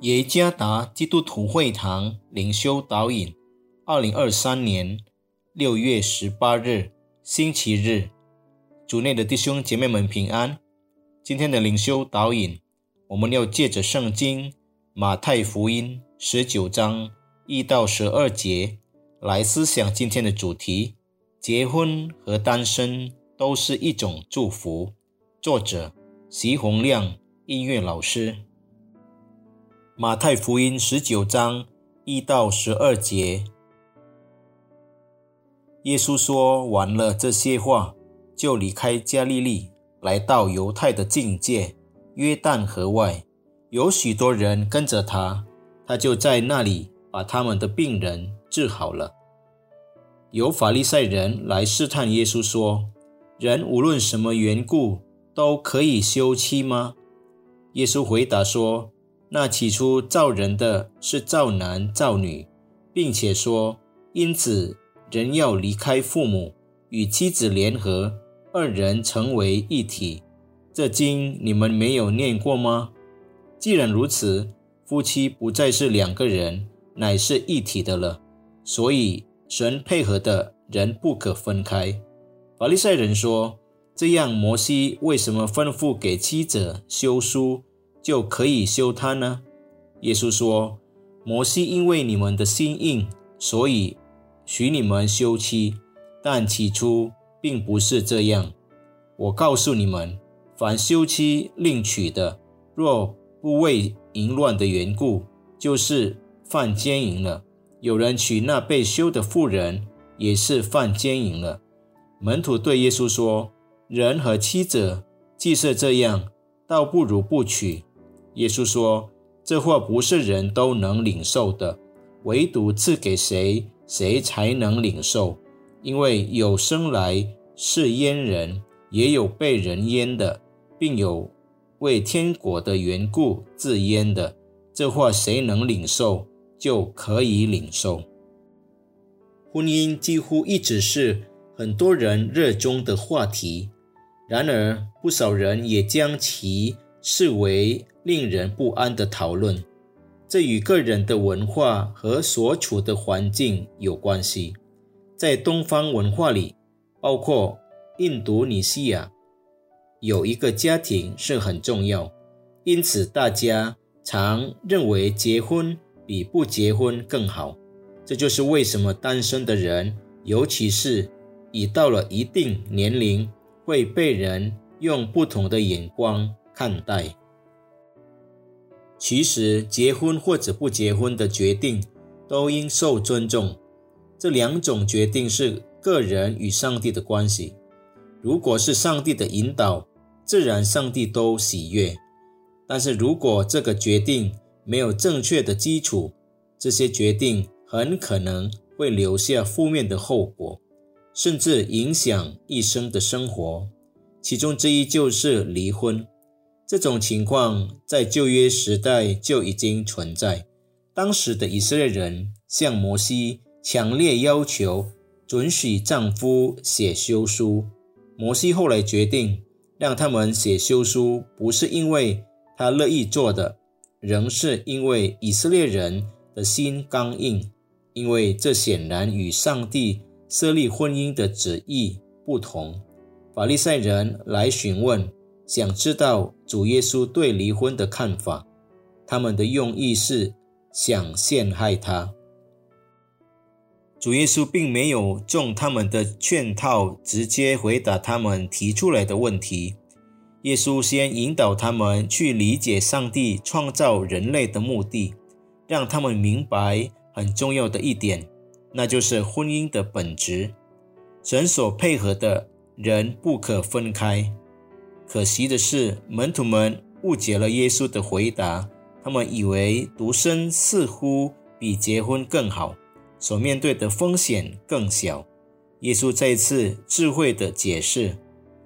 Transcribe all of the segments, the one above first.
耶加达基督徒会堂灵修导引，二零二三年六月十八日，星期日，主内的弟兄姐妹们平安。今天的灵修导引，我们要借着圣经马太福音十九章一到十二节来思想今天的主题：结婚和单身都是一种祝福。作者：席洪亮，音乐老师。马太福音十九章一到十二节，耶稣说完了这些话，就离开加利利，来到犹太的境界约旦河外，有许多人跟着他，他就在那里把他们的病人治好了。有法利赛人来试探耶稣说：“人无论什么缘故都可以休妻吗？”耶稣回答说。那起初造人的是造男造女，并且说，因此人要离开父母，与妻子联合，二人成为一体。这经你们没有念过吗？既然如此，夫妻不再是两个人，乃是一体的了。所以神配合的人不可分开。法利赛人说：这样，摩西为什么吩咐给妻子休书？就可以休他呢？耶稣说：“摩西因为你们的心硬，所以许你们休妻。但起初并不是这样。我告诉你们，凡休妻另娶的，若不为淫乱的缘故，就是犯奸淫了。有人娶那被休的妇人，也是犯奸淫了。”门徒对耶稣说：“人和妻子既是这样，倒不如不娶。”耶稣说：“这话不是人都能领受的，唯独赐给谁，谁才能领受。因为有生来是阉人，也有被人阉的，并有为天国的缘故自阉的。这话谁能领受，就可以领受。婚姻几乎一直是很多人热衷的话题，然而不少人也将其视为。”令人不安的讨论，这与个人的文化和所处的环境有关系。在东方文化里，包括印度尼西亚，有一个家庭是很重要，因此大家常认为结婚比不结婚更好。这就是为什么单身的人，尤其是已到了一定年龄，会被人用不同的眼光看待。其实，结婚或者不结婚的决定都应受尊重。这两种决定是个人与上帝的关系。如果是上帝的引导，自然上帝都喜悦。但是如果这个决定没有正确的基础，这些决定很可能会留下负面的后果，甚至影响一生的生活。其中之一就是离婚。这种情况在旧约时代就已经存在。当时的以色列人向摩西强烈要求准许丈夫写休书。摩西后来决定让他们写休书，不是因为他乐意做的，仍是因为以色列人的心刚硬，因为这显然与上帝设立婚姻的旨意不同。法利赛人来询问。想知道主耶稣对离婚的看法，他们的用意是想陷害他。主耶稣并没有中他们的圈套，直接回答他们提出来的问题。耶稣先引导他们去理解上帝创造人类的目的，让他们明白很重要的一点，那就是婚姻的本质。神所配合的人不可分开。可惜的是，门徒们误解了耶稣的回答。他们以为独身似乎比结婚更好，所面对的风险更小。耶稣再次智慧地解释：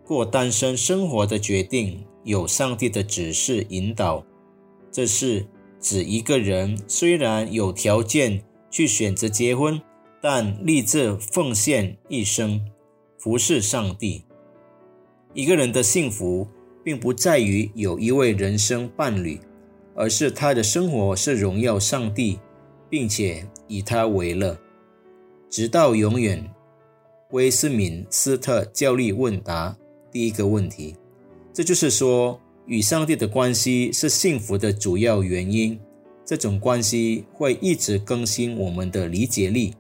过单身生活的决定有上帝的指示引导。这是指一个人虽然有条件去选择结婚，但立志奉献一生服侍上帝。一个人的幸福，并不在于有一位人生伴侣，而是他的生活是荣耀上帝，并且以他为乐，直到永远。威斯敏斯特教力问答第一个问题，这就是说，与上帝的关系是幸福的主要原因。这种关系会一直更新我们的理解力，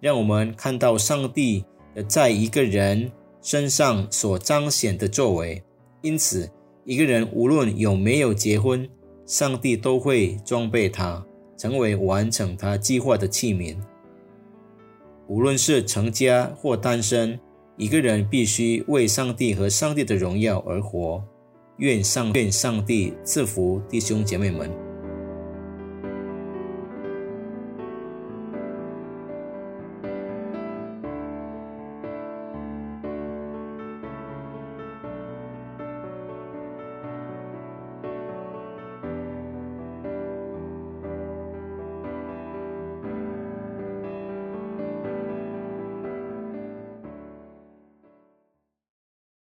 让我们看到上帝的在一个人身上所彰显的作为。因此，一个人无论有没有结婚，上帝都会装备他，成为完成他计划的器皿。无论是成家或单身，一个人必须为上帝和上帝的荣耀而活。愿上愿上帝赐福弟兄姐妹们。